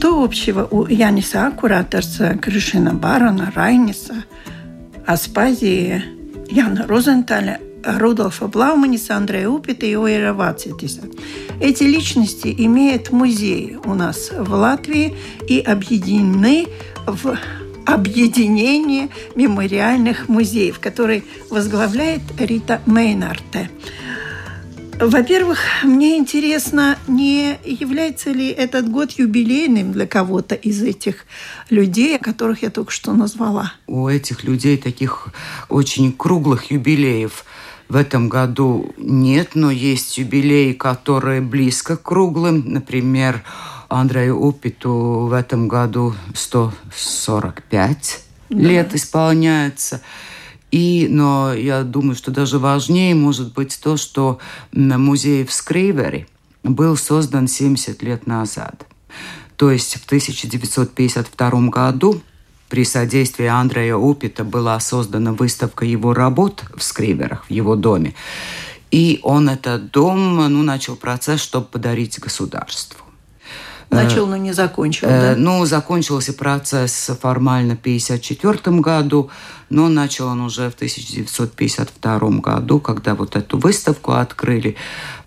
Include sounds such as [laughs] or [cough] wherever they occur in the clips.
Что общего у Яниса Аккураторса, Крышина Барона, Райниса, Аспазии, Яна Розенталя, Рудolфа Блауманиса, Андрея Упита и Оира Вацитиса. Эти личности имеют музеи у нас в Латвии и объединены в объединение мемориальных музеев, который возглавляет Рита Мейнарте. Во-первых, мне интересно, не является ли этот год юбилейным для кого-то из этих людей, которых я только что назвала? У этих людей таких очень круглых юбилеев в этом году нет, но есть юбилеи, которые близко к круглым. Например, Андрею Упиту в этом году 145 да. лет исполняется. И, но я думаю, что даже важнее может быть то, что музей в Скривере был создан 70 лет назад. То есть в 1952 году при содействии Андрея Упита была создана выставка его работ в Скриверах, в его доме. И он этот дом ну, начал процесс, чтобы подарить государству. Начал, но не закончил, э, да? Ну, закончился процесс формально в 1954 году, но начал он уже в 1952 году, когда вот эту выставку открыли.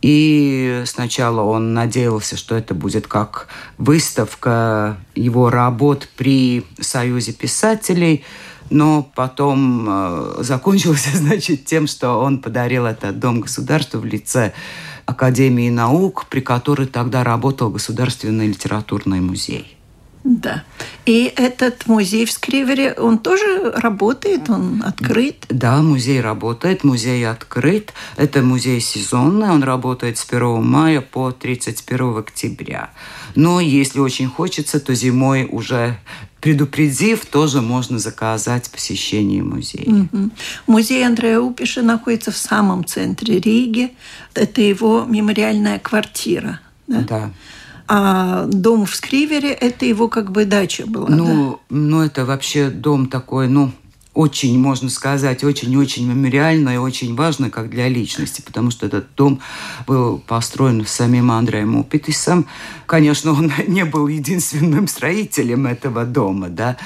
И сначала он надеялся, что это будет как выставка его работ при Союзе писателей, но потом э, закончился, [laughs] значит, тем, что он подарил этот дом государству в лице Академии наук, при которой тогда работал Государственный литературный музей. Да. И этот музей в Скривере, он тоже работает, он открыт? Да, музей работает, музей открыт. Это музей сезонный, он работает с 1 мая по 31 октября. Но если очень хочется, то зимой уже предупредив, тоже можно заказать посещение музея. Угу. Музей Андрея Упиша находится в самом центре Риги. Это его мемориальная квартира. Да. да. А дом в Скривере – это его как бы дача была, Ну, да? ну это вообще дом такой, ну, очень, можно сказать, очень-очень мемориально и очень важно как для личности, потому что этот дом был построен самим Андреем Упитисом. Конечно, он [laughs] не был единственным строителем этого дома, да,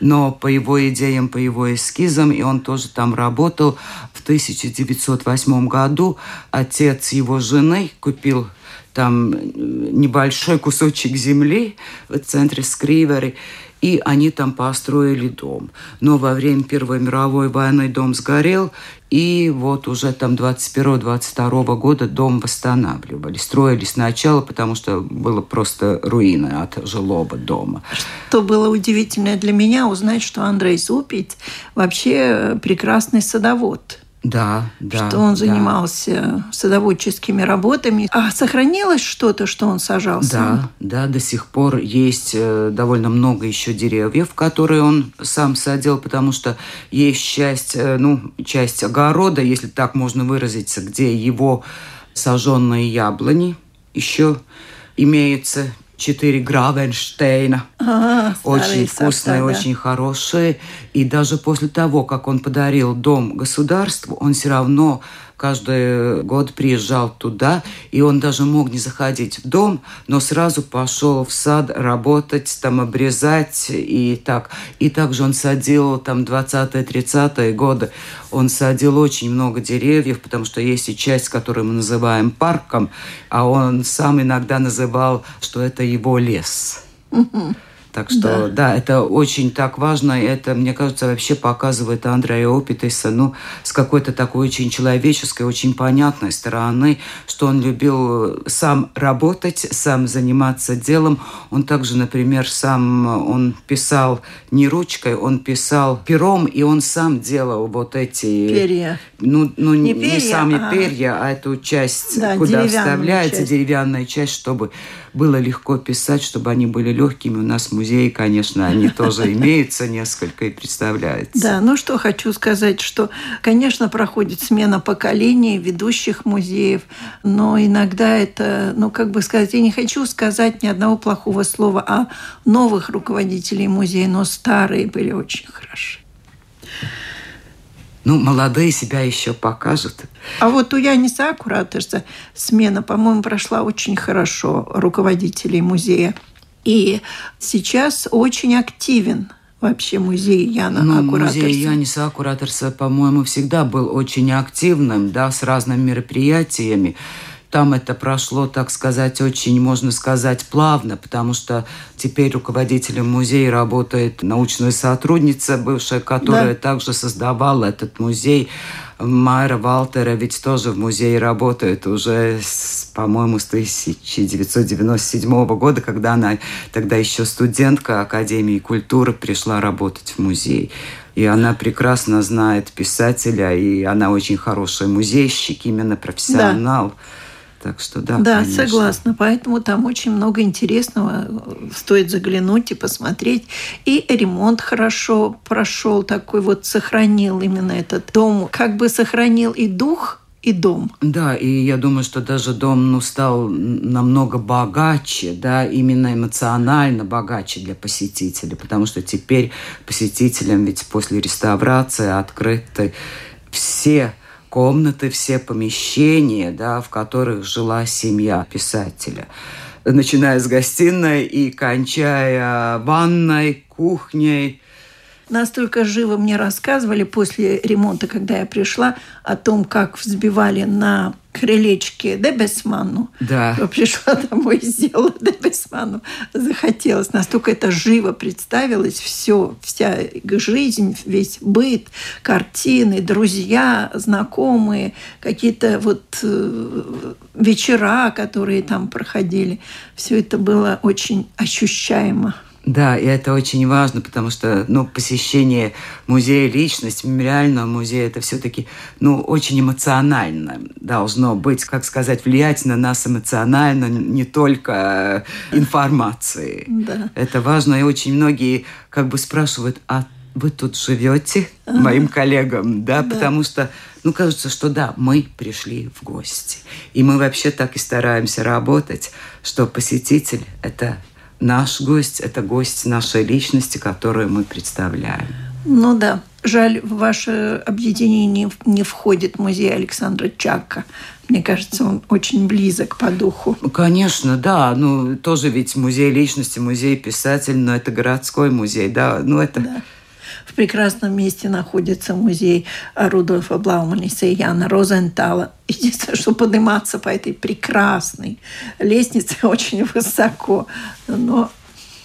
но по его идеям, по его эскизам, и он тоже там работал. В 1908 году отец его жены купил там небольшой кусочек земли в центре Скривери, и они там построили дом. Но во время Первой мировой войны дом сгорел, и вот уже там 21-22 года дом восстанавливали. Строили сначала, потому что было просто руина от жилого дома. Что было удивительно для меня узнать, что Андрей Зупить вообще прекрасный садовод. Да, да. Что он занимался да. садоводческими работами. А сохранилось что-то, что он сажал Да, да, до сих пор есть э, довольно много еще деревьев, которые он сам садил, потому что есть часть, э, ну, часть огорода, если так можно выразиться, где его сожженные яблони еще имеются четыре Гравенштейна. А, очень вкусные, очень хорошие. И даже после того, как он подарил дом государству, он все равно каждый год приезжал туда, и он даже мог не заходить в дом, но сразу пошел в сад работать, там обрезать и так. И также он садил там 20-30-е годы, он садил очень много деревьев, потому что есть и часть, которую мы называем парком, а он сам иногда называл, что это его лес. Так что, да. да, это очень так важно. И это, мне кажется, вообще показывает Андрея Опитеса, ну, с какой-то такой очень человеческой, очень понятной стороны, что он любил сам работать, сам заниматься делом. Он также, например, сам, он писал не ручкой, он писал пером, и он сам делал вот эти... Перья. Ну, ну не, перья, не сами а... перья, а эту часть, да, куда вставляется часть. деревянная часть, чтобы было легко писать, чтобы они были легкими. У нас в музее, конечно, они тоже имеются несколько и представляются. Да, ну что хочу сказать, что, конечно, проходит смена поколений ведущих музеев, но иногда это, ну как бы сказать, я не хочу сказать ни одного плохого слова о новых руководителей музея, но старые были очень хороши. Ну, молодые себя еще покажут. А вот у Яниса Аккуратерса смена, по-моему, прошла очень хорошо руководителей музея. И сейчас очень активен вообще музей Яна ну, Аккураторса? Музей Яниса Аккураторса, по-моему, всегда был очень активным, да, с разными мероприятиями. Там это прошло, так сказать, очень, можно сказать, плавно, потому что теперь руководителем музея работает научная сотрудница бывшая, которая да. также создавала этот музей. Майра Валтера ведь тоже в музее работает уже, по-моему, с 1997 года, когда она тогда еще студентка Академии культуры пришла работать в музей. И она прекрасно знает писателя, и она очень хороший музейщик, именно профессионал. Да. Так что да. Да, конечно. согласна. Поэтому там очень много интересного. Стоит заглянуть и посмотреть. И ремонт хорошо прошел, такой вот сохранил именно этот дом. Как бы сохранил и дух, и дом. Да, и я думаю, что даже дом ну, стал намного богаче, да, именно эмоционально богаче для посетителей, потому что теперь посетителям ведь после реставрации открыты все комнаты, все помещения, да, в которых жила семья писателя. Начиная с гостиной и кончая ванной, кухней. Настолько живо мне рассказывали после ремонта, когда я пришла, о том, как взбивали на крылечке Дебесману. Да. Пришла домой [laughs] и сделала Дебесману. Захотелось. Настолько это живо представилось. Все, вся жизнь, весь быт, картины, друзья, знакомые, какие-то вот э, вечера, которые там проходили. Все это было очень ощущаемо. Да, и это очень важно, потому что ну, посещение музея личности, мемориального музея, это все-таки ну, очень эмоционально должно быть, как сказать, влиять на нас эмоционально, не только э, информацией. Да. Это важно, и очень многие как бы спрашивают, а вы тут живете, моим коллегам, да, да, потому что, ну, кажется, что да, мы пришли в гости. И мы вообще так и стараемся работать, что посетитель – это наш гость – это гость нашей личности, которую мы представляем. Ну да. Жаль, в ваше объединение не входит музей Александра Чака. Мне кажется, он очень близок по духу. Ну, конечно, да. Ну, тоже ведь музей личности, музей писатель, но это городской музей, да. Ну, это... Да. В прекрасном месте находится музей Рудольфа Блауманиса и Яна Розентала. Единственное, что подниматься по этой прекрасной лестнице [laughs] очень высоко. Но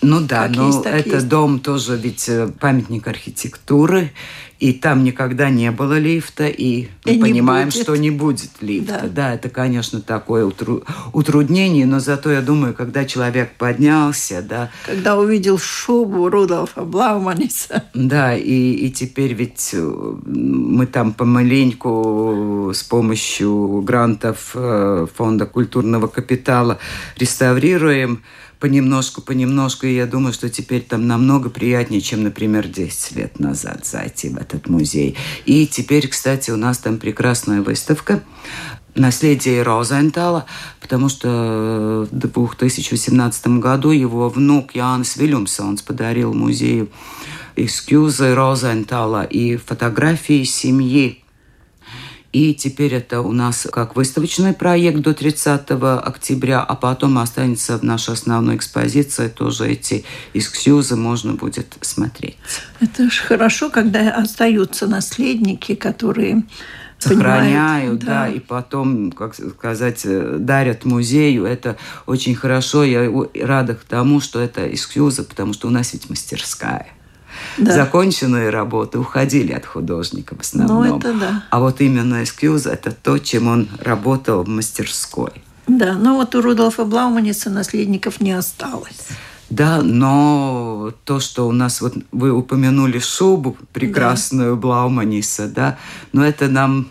ну да, как но есть, это есть. дом тоже ведь э, памятник архитектуры, и там никогда не было лифта, и мы и понимаем, будет. что не будет лифта. Да. да, это, конечно, такое утру... утруднение, но зато я думаю, когда человек поднялся, да. Когда увидел шубу Рудolфа Блауманиса. Да, и, и теперь ведь э, мы там помаленьку с помощью грантов э, Фонда культурного капитала реставрируем понемножку, понемножку, и я думаю, что теперь там намного приятнее, чем, например, 10 лет назад зайти в этот музей. И теперь, кстати, у нас там прекрасная выставка наследие Розентала, потому что в 2017 году его внук Янис Вильямсонс подарил музею эскюзы Розентала и фотографии семьи и теперь это у нас как выставочный проект до 30 октября, а потом останется в нашей основной экспозиции тоже эти экскьюзы можно будет смотреть. Это же хорошо, когда остаются наследники, которые сохраняют, да. да, и потом, как сказать, э, дарят музею. Это очень хорошо. Я рада к тому, что это экскьюза, потому что у нас ведь мастерская. Да. Законченные работы уходили от художника в основном. Ну, это да. А вот именно эскьюз – это то, чем он работал в мастерской. Да, но вот у Рудольфа Блауманица наследников не осталось. Да, но то, что у нас, вот вы упомянули шубу прекрасную да. Блауманиса, да, но это нам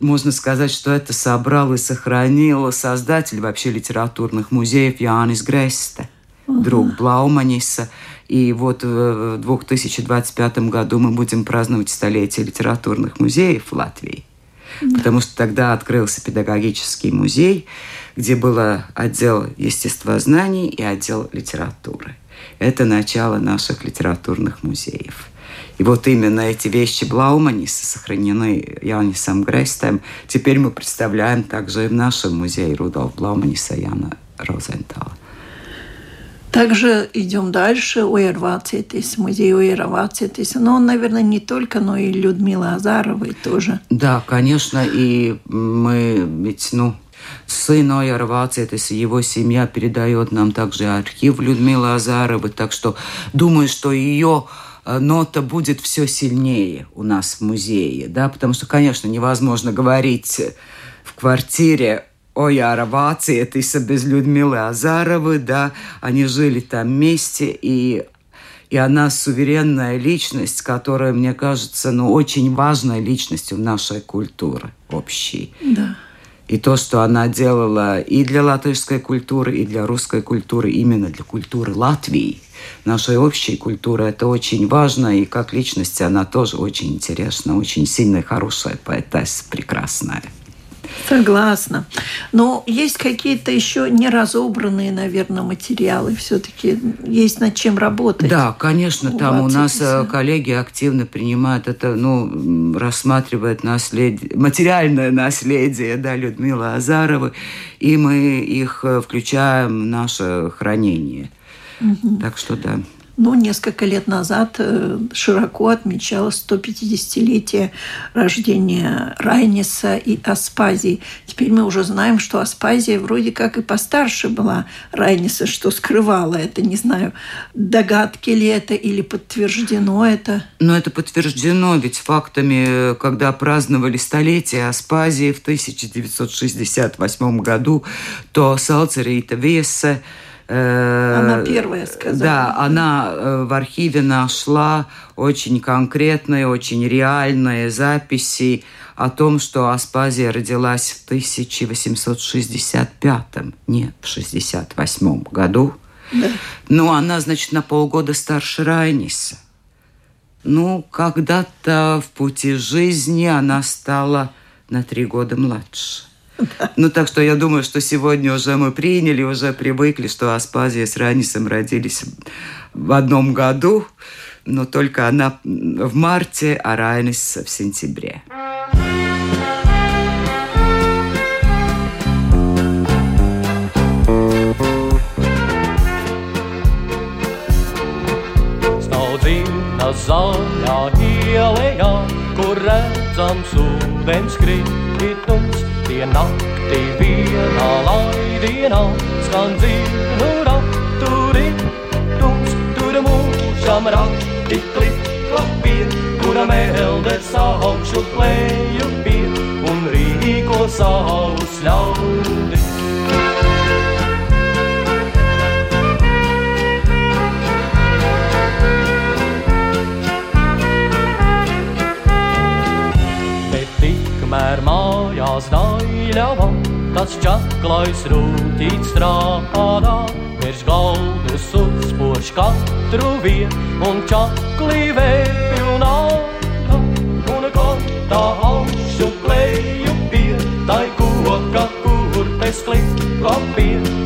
можно сказать, что это собрал и сохранил создатель вообще литературных музеев Янис Гресте, угу. друг Блауманиса. И вот в 2025 году мы будем праздновать столетие литературных музеев в Латвии. Да. Потому что тогда открылся педагогический музей, где был отдел естествознаний и отдел литературы. Это начало наших литературных музеев. И вот именно эти вещи Блауманиса сохранены Янисом Грестем. Теперь мы представляем также и в нашем музее Рудольф Блауманиса Яна Розентала. Также идем дальше. Уэрвацитис, музей Уэрвацитис. Но он, наверное, не только, но и Людмила Азаровой тоже. Да, конечно. И мы ведь, ну, сын Ойер Вацетис и его семья передает нам также архив Людмилы Азаровой. Так что думаю, что ее э, нота будет все сильнее у нас в музее, да, потому что, конечно, невозможно говорить в квартире Ояра Вациетиса без Людмилы Азаровой, да, они жили там вместе, и, и она суверенная личность, которая, мне кажется, ну, очень важной личностью нашей культуры общей. Да. И то, что она делала и для латышской культуры, и для русской культуры, именно для культуры Латвии, нашей общей культуры, это очень важно. И как личность она тоже очень интересна, очень сильная, хорошая поэтесса, прекрасная. Согласна. Но есть какие-то еще неразобранные, наверное, материалы. Все-таки есть над чем работать. Да, конечно, там у нас э, коллеги активно принимают это, ну, рассматривают наследие, материальное наследие, да, Людмила Азарова, и мы их э, включаем в наше хранение. Угу. Так что да. Ну, несколько лет назад э, широко отмечалось 150-летие рождения Райниса и Аспазии. Теперь мы уже знаем, что Аспазия вроде как и постарше была Райниса, что скрывала это. Не знаю, догадки ли это или подтверждено это. Но это подтверждено, ведь фактами, когда праздновали столетие Аспазии в 1968 году, то Салцерита Веса она э, первая сказала. Да, она э, в архиве нашла очень конкретные, очень реальные записи о том, что Аспазия родилась в 1865, не в 68 году. Да. Ну, она, значит, на полгода старше Райниса. Ну, когда-то в пути жизни она стала на три года младше. Ну, так что я думаю, что сегодня уже мы приняли, уже привыкли, что Аспазия с Ранисом родились в одном году, но только она в марте, а Райнис в сентябре. zaļā ielējā, kur redzams ūdens kritums, tie naktī vienā laidienā skan dzīvu raturi, tums tur mūžam rati klip klapie, kura mēldes augšu klēju pie un rīko savus ļaudis. Daļava, kas čaklais rūtīt strādā, virs galdus uzpoš katru vietu un čaklī vēl pilnāka, un kontā augšu kleju pie, tai koka, kur pēc klip klapie,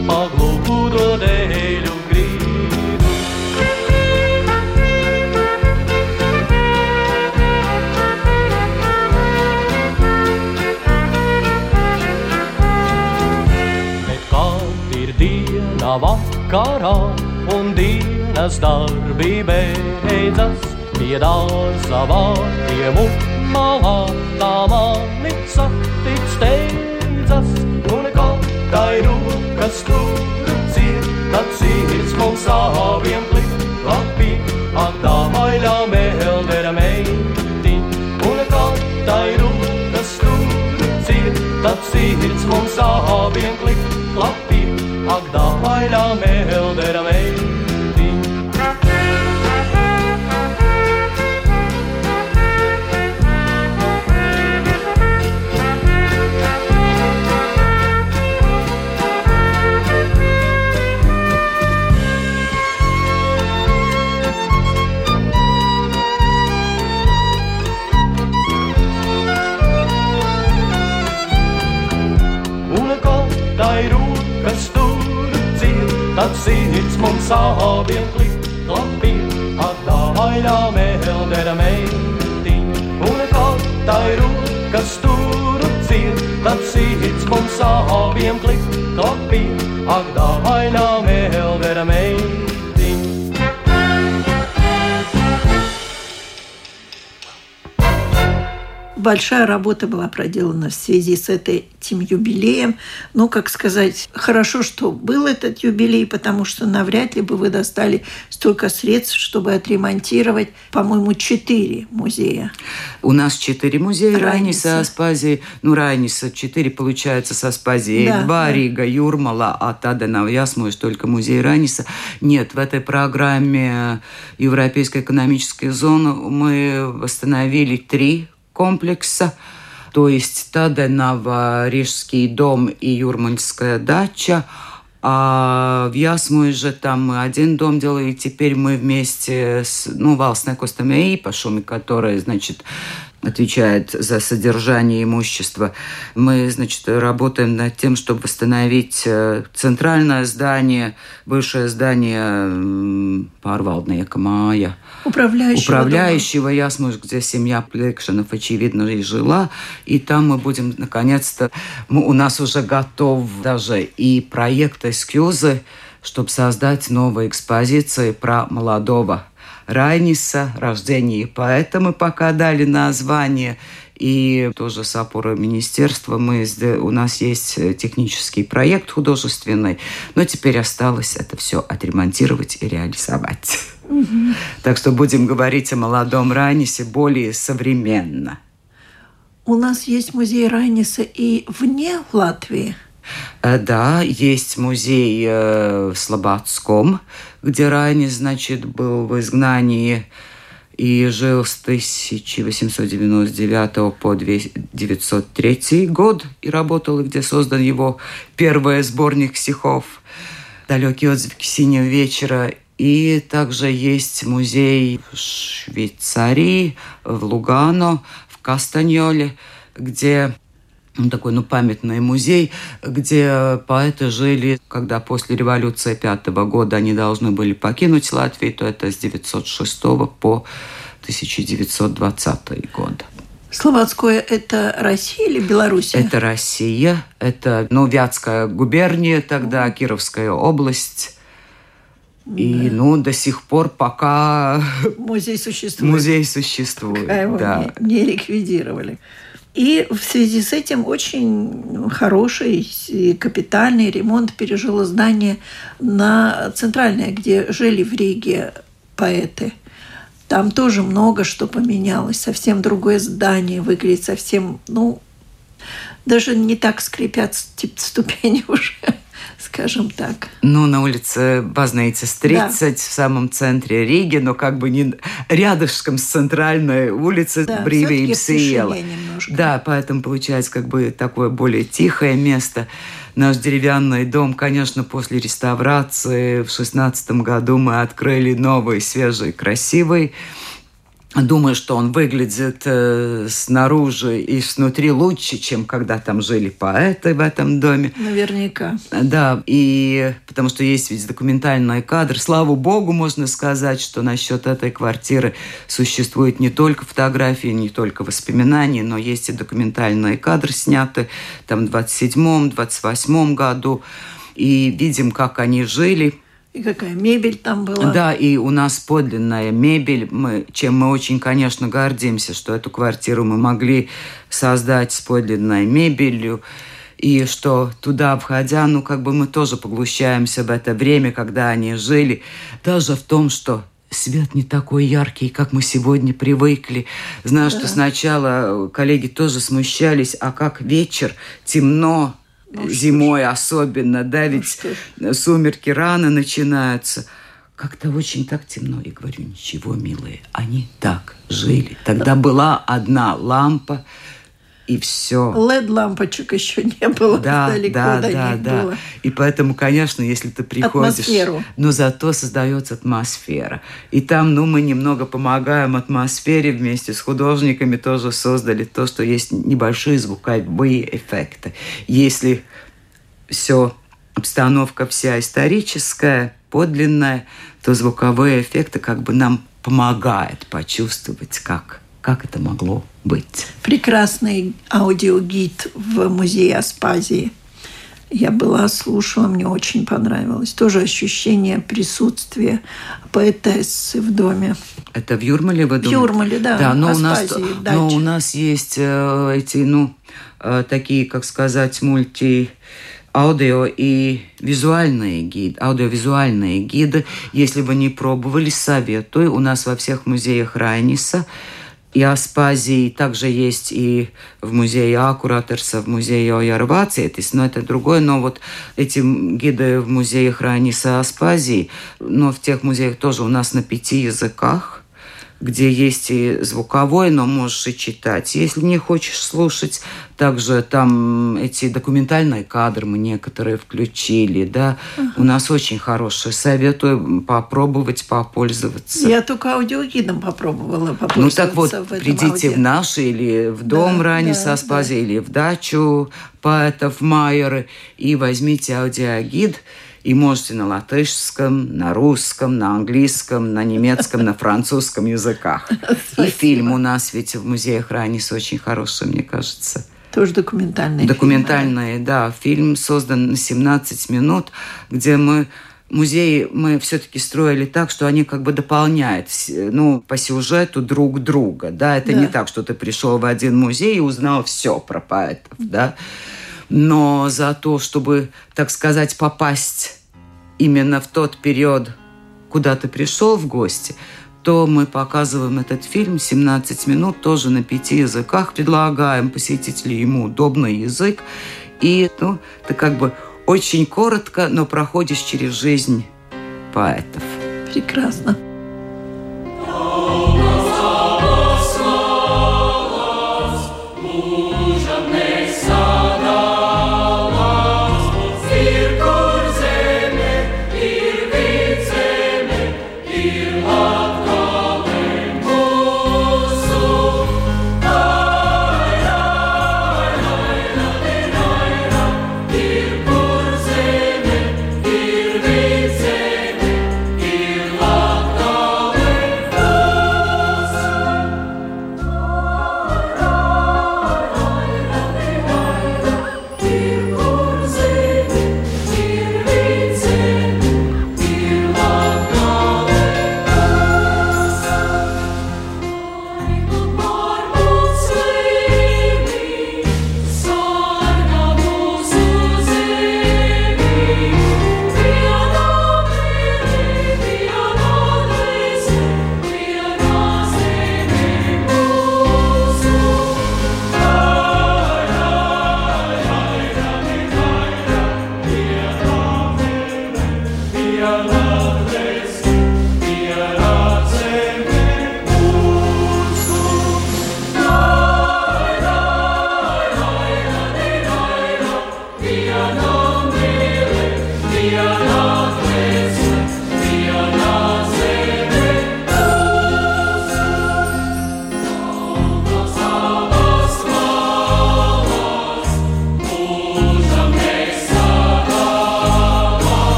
vakarā un dienas darbi beidzas, pie dārza vārtiem un malā, tā mani satic steidzas, un kaut tai rūkas tur ciet, tad sirds mums abiem большая работа была проделана в связи с этим юбилеем. Ну, как сказать, хорошо, что был этот юбилей, потому что навряд ли бы вы достали столько средств, чтобы отремонтировать, по-моему, четыре музея. У нас четыре музея Райниса, Аспазии. Ну, Райниса четыре, получается, с Аспазией. Да, Два, да. Рига, Юрмала, а Тадена, Ясмуш, только музей Райниса. Нет, в этой программе Европейской экономической зоны мы восстановили три комплекса, то есть Таденова, Рижский дом и Юрмальская дача. А в Ясмуе же там мы один дом делали, и теперь мы вместе с, ну, Костами и Пашуми, которые, значит, отвечает за содержание имущества. Мы, значит, работаем над тем, чтобы восстановить э, центральное здание, бывшее здание Парвалдная Камая. Управляющего, Управляющего Ясмуш, где семья Плекшинов, очевидно, и жила. И там мы будем, наконец-то, у нас уже готов даже и проект эскюзы, чтобы создать новые экспозиции про молодого Райниса, рождение поэта мы пока дали название. И тоже с опорой министерства мы, у нас есть технический проект художественный, но теперь осталось это все отремонтировать и реализовать. Угу. Так что будем говорить о молодом Райнисе более современно. У нас есть музей Райниса и вне Латвии. Э, да, есть музей э, в Слободском, где ранее, значит, был в изгнании и жил с 1899 по 1903 год и работал, и где создан его первый сборник стихов «Далекие отзвуки синего вечера». И также есть музей в Швейцарии, в Лугано, в Кастаньоле, где такой, ну, памятный музей, где поэты жили, когда после революции пятого года они должны были покинуть Латвию, то это с 906 по 1920 год. Словацкое – это Россия или Белоруссия? Это Россия. Это, ну, Вятская губерния тогда, Кировская область. Да. И, ну, до сих пор пока... Музей существует. Музей существует, Пока да. Не, не ликвидировали. И в связи с этим очень хороший и капитальный ремонт пережило здание на центральное, где жили в Риге поэты. Там тоже много что поменялось, совсем другое здание выглядит совсем, ну, даже не так скрипят ступени [laughs] уже скажем так. Ну, на улице Базнейцес 30, да. в самом центре Риги, но как бы не рядышком с центральной улицей да, Бриве и Псиела. Да, поэтому получается как бы такое более тихое место. Наш деревянный дом, конечно, после реставрации в шестнадцатом году мы открыли новый, свежий, красивый. Думаю, что он выглядит э, снаружи и снутри лучше, чем когда там жили поэты в этом доме. Наверняка. Да, и потому что есть ведь документальный кадр. Слава богу, можно сказать, что насчет этой квартиры существует не только фотографии, не только воспоминания, но есть и документальные кадры сняты там в 27-28 году. И видим, как они жили – И какая мебель там была. Да, и у нас подлинная мебель, мы, чем мы очень, конечно, гордимся, что эту квартиру мы могли создать с подлинной мебелью и что туда входя, ну, как бы мы тоже поглощаемся в это время, когда они жили, даже в том, что свет не такой яркий, как мы сегодня привыкли. Знаю, да. что сначала коллеги тоже смущались, а как вечер, темно, ну, зимой особенно, да, ну ведь ну, сумерки рано начинаются. Как-то очень так темно. И говорю, ничего, милые, они так жили. Тогда была одна лампа, и все. LED-лампочек еще не было да, далеко да, до да, них да. было. И поэтому, конечно, если ты приходишь... Атмосферу. Но зато создается атмосфера. И там, ну, мы немного помогаем атмосфере вместе с художниками, тоже создали то, что есть небольшие звуковые эффекты. Если все, обстановка вся историческая, подлинная, то звуковые эффекты как бы нам помогают почувствовать, как как это могло быть? Прекрасный аудиогид в музее Аспазии. Я была, слушала, мне очень понравилось. Тоже ощущение присутствия поэтессы в доме. Это в Юрмале вы думаете? В Юрмале, да. Да, но, у нас, но у нас есть э, эти, ну, э, такие, как сказать, мульти аудио и визуальные гиды, аудиовизуальные гиды. Если вы не пробовали, советую. У нас во всех музеях Райниса – и Аспазии также есть и в музее Акуратерса, в музее Ярвацетис, но это другое. Но вот эти гиды в музеях Раниса Аспазии, но в тех музеях тоже у нас на пяти языках – где есть и звуковой, но можешь и читать. Если не хочешь слушать, также там эти документальные кадры мы некоторые включили, да. Ага. У нас очень хорошие. Советую попробовать, попользоваться. Я только аудиогидом попробовала попользоваться. Ну так вот, в придите аудио. в наш или в дом да, ранее да, Аспази, да. или в дачу поэтов Майеры и возьмите аудиогид – и можете на латышском, на русском, на английском, на немецком, на французском языках. И фильм у нас ведь в музеях Ранис очень хороший, мне кажется. Тоже документальный. Документальный, фильм, да. Фильм создан на 17 минут, где мы музеи мы все-таки строили так, что они как бы дополняют, ну, по сюжету друг друга, да, это да. не так, что ты пришел в один музей и узнал все про поэтов, да, но за то, чтобы, так сказать, попасть именно в тот период, куда ты пришел в гости, то мы показываем этот фильм 17 минут тоже на пяти языках, предлагаем посетителю ему удобный язык, и ну, ты как бы очень коротко, но проходишь через жизнь поэтов. Прекрасно.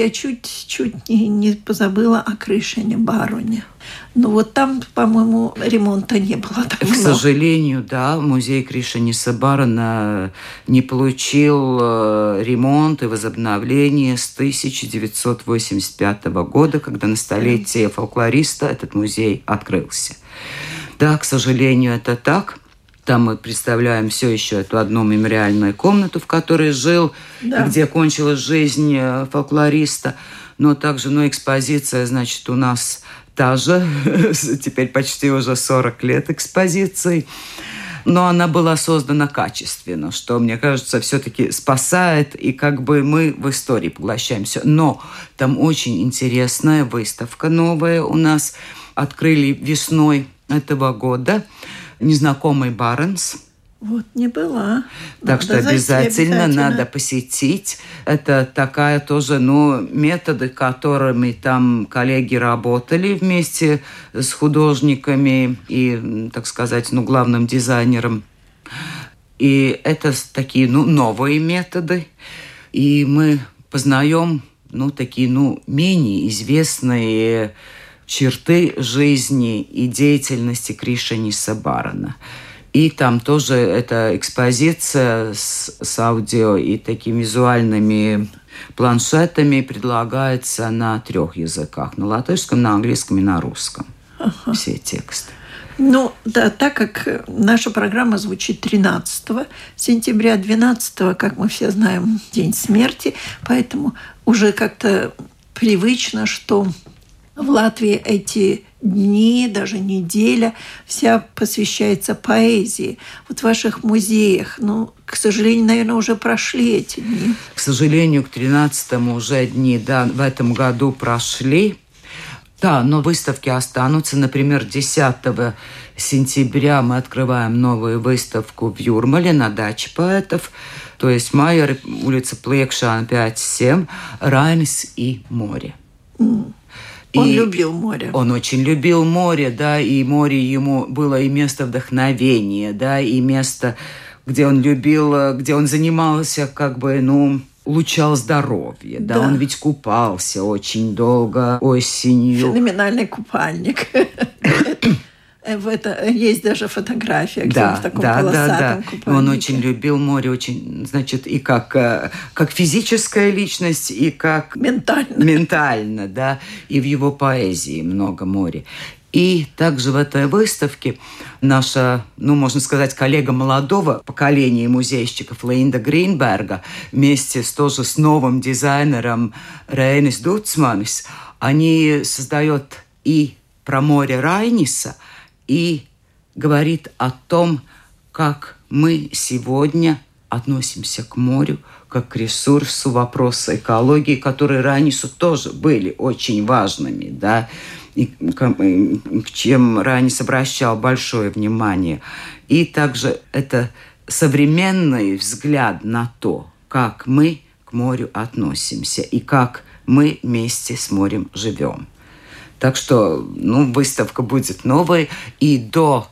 Я чуть-чуть не, не позабыла о Крышине Бароне. Ну вот там, по-моему, ремонта не было давно. К сожалению, да, музей Кришани Сабарана не получил э, ремонт и возобновление с 1985 года, когда на столетие фолклориста этот музей открылся. Да, к сожалению, это так. Там мы представляем все еще эту одну мемориальную комнату, в которой жил, да. где кончилась жизнь э, фолклориста. Но также, ну, экспозиция, значит, у нас та же, [laughs] теперь почти уже 40 лет экспозиции. Но она была создана качественно, что, мне кажется, все-таки спасает, и как бы мы в истории поглощаемся. Но там очень интересная выставка новая у нас. Открыли весной этого года незнакомый Баренс – вот не была. Так надо что обязательно, обязательно надо посетить. Это такая тоже, ну, методы, которыми там коллеги работали вместе с художниками и, так сказать, ну, главным дизайнером. И это такие, ну, новые методы. И мы познаем, ну, такие, ну, менее известные черты жизни и деятельности Кришани Сабарана. И там тоже эта экспозиция с, с аудио и такими визуальными планшетами предлагается на трех языках. На латышском, на английском и на русском. Ага. Все тексты. Ну, да, так как наша программа звучит 13 сентября, 12, как мы все знаем, день смерти, поэтому уже как-то привычно, что в Латвии эти дни, даже неделя, вся посвящается поэзии. Вот в ваших музеях, ну, к сожалению, наверное, уже прошли эти дни. К сожалению, к 13-му уже дни, да, в этом году прошли. Да, но выставки останутся. Например, 10 сентября мы открываем новую выставку в Юрмале на даче поэтов. То есть Майер, улица Плekшана 5-7, Райнис и море. Mm. Он и любил море. Он очень любил море, да, и море ему было и место вдохновения, да, и место, где он любил, где он занимался как бы, ну, улучшал здоровье, да, да он ведь купался очень долго осенью. Феноменальный купальник. [laughs] Э, в это есть даже фотография, где да, он в таком да, полосатом да, да. Он очень любил море, очень, значит, и как, э, как физическая личность, и как ментально. ментально, да, и в его поэзии много моря. И также в этой выставке наша, ну, можно сказать, коллега молодого поколения музейщиков Лейнда Гринберга вместе с, тоже с новым дизайнером Рейнис Дуцманис, они создают и про море Райниса – и говорит о том, как мы сегодня относимся к морю, как к ресурсу, вопросы экологии, которые раньше тоже были очень важными, да, и к чем Ранис обращал большое внимание. И также это современный взгляд на то, как мы к морю относимся и как мы вместе с морем живем. Так что ну, выставка будет новой. И до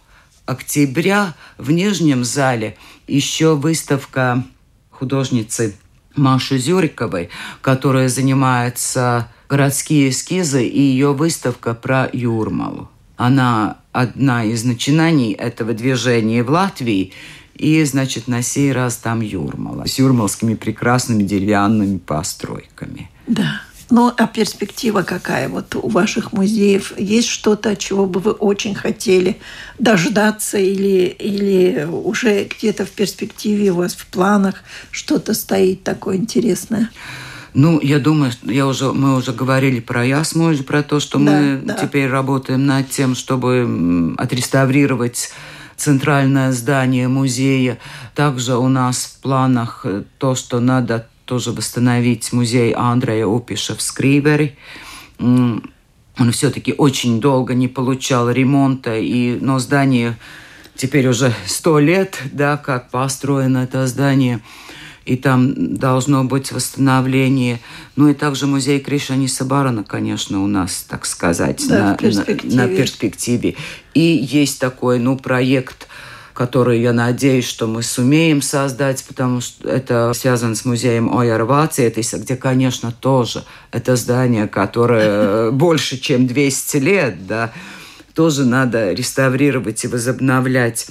октября в Нижнем зале еще выставка художницы Маши Зюриковой, которая занимается городские эскизы, и ее выставка про Юрмалу. Она одна из начинаний этого движения в Латвии, и, значит, на сей раз там Юрмала с юрмалскими прекрасными деревянными постройками. Да. Ну, а перспектива какая вот у ваших музеев? Есть что-то, чего бы вы очень хотели дождаться или, или уже где-то в перспективе у вас в планах что-то стоит такое интересное? Ну, я думаю, я уже, мы уже говорили про Ясму, про то, что да, мы да. теперь работаем над тем, чтобы отреставрировать центральное здание музея. Также у нас в планах то, что надо тоже восстановить музей Андрея Упиша в Скривери. Он все-таки очень долго не получал ремонта, и, но здание теперь уже сто лет, да, как построено это здание, и там должно быть восстановление. Ну и также музей Кришани Сабарана, конечно, у нас, так сказать, да, на, перспективе. На, на перспективе. И есть такой, ну, проект который, я надеюсь, что мы сумеем создать, потому что это связано с музеем Ойярвациетиса, где, конечно, тоже это здание, которое [laughs] больше, чем 200 лет, да, тоже надо реставрировать и возобновлять.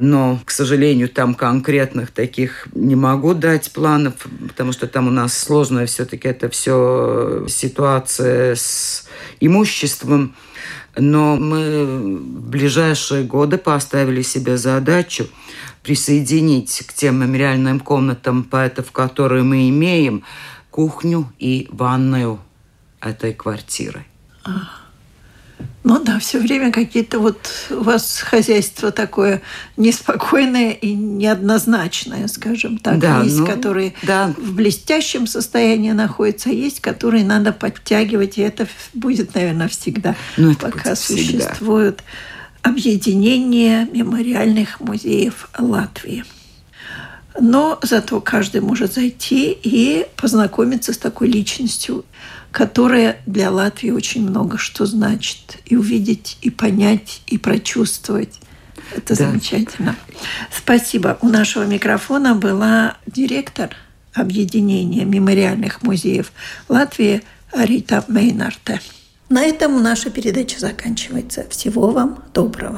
Но, к сожалению, там конкретных таких не могу дать планов, потому что там у нас сложная все-таки это все ситуация с имуществом. Но мы в ближайшие годы поставили себе задачу присоединить к тем мемориальным комнатам поэтов, которые мы имеем, кухню и ванную этой квартиры. Ага. Ну да, все время какие-то вот у вас хозяйство такое неспокойное и неоднозначное, скажем так. Да, есть, ну, которые да. в блестящем состоянии находятся, а есть, которые надо подтягивать, и это будет, наверное, всегда, ну, это пока существует объединение мемориальных музеев Латвии. Но зато каждый может зайти и познакомиться с такой личностью, которая для Латвии очень много что значит. И увидеть, и понять, и прочувствовать. Это да. замечательно. Спасибо. У нашего микрофона была директор объединения мемориальных музеев Латвии Рита Мейнарте. На этом наша передача заканчивается. Всего вам доброго.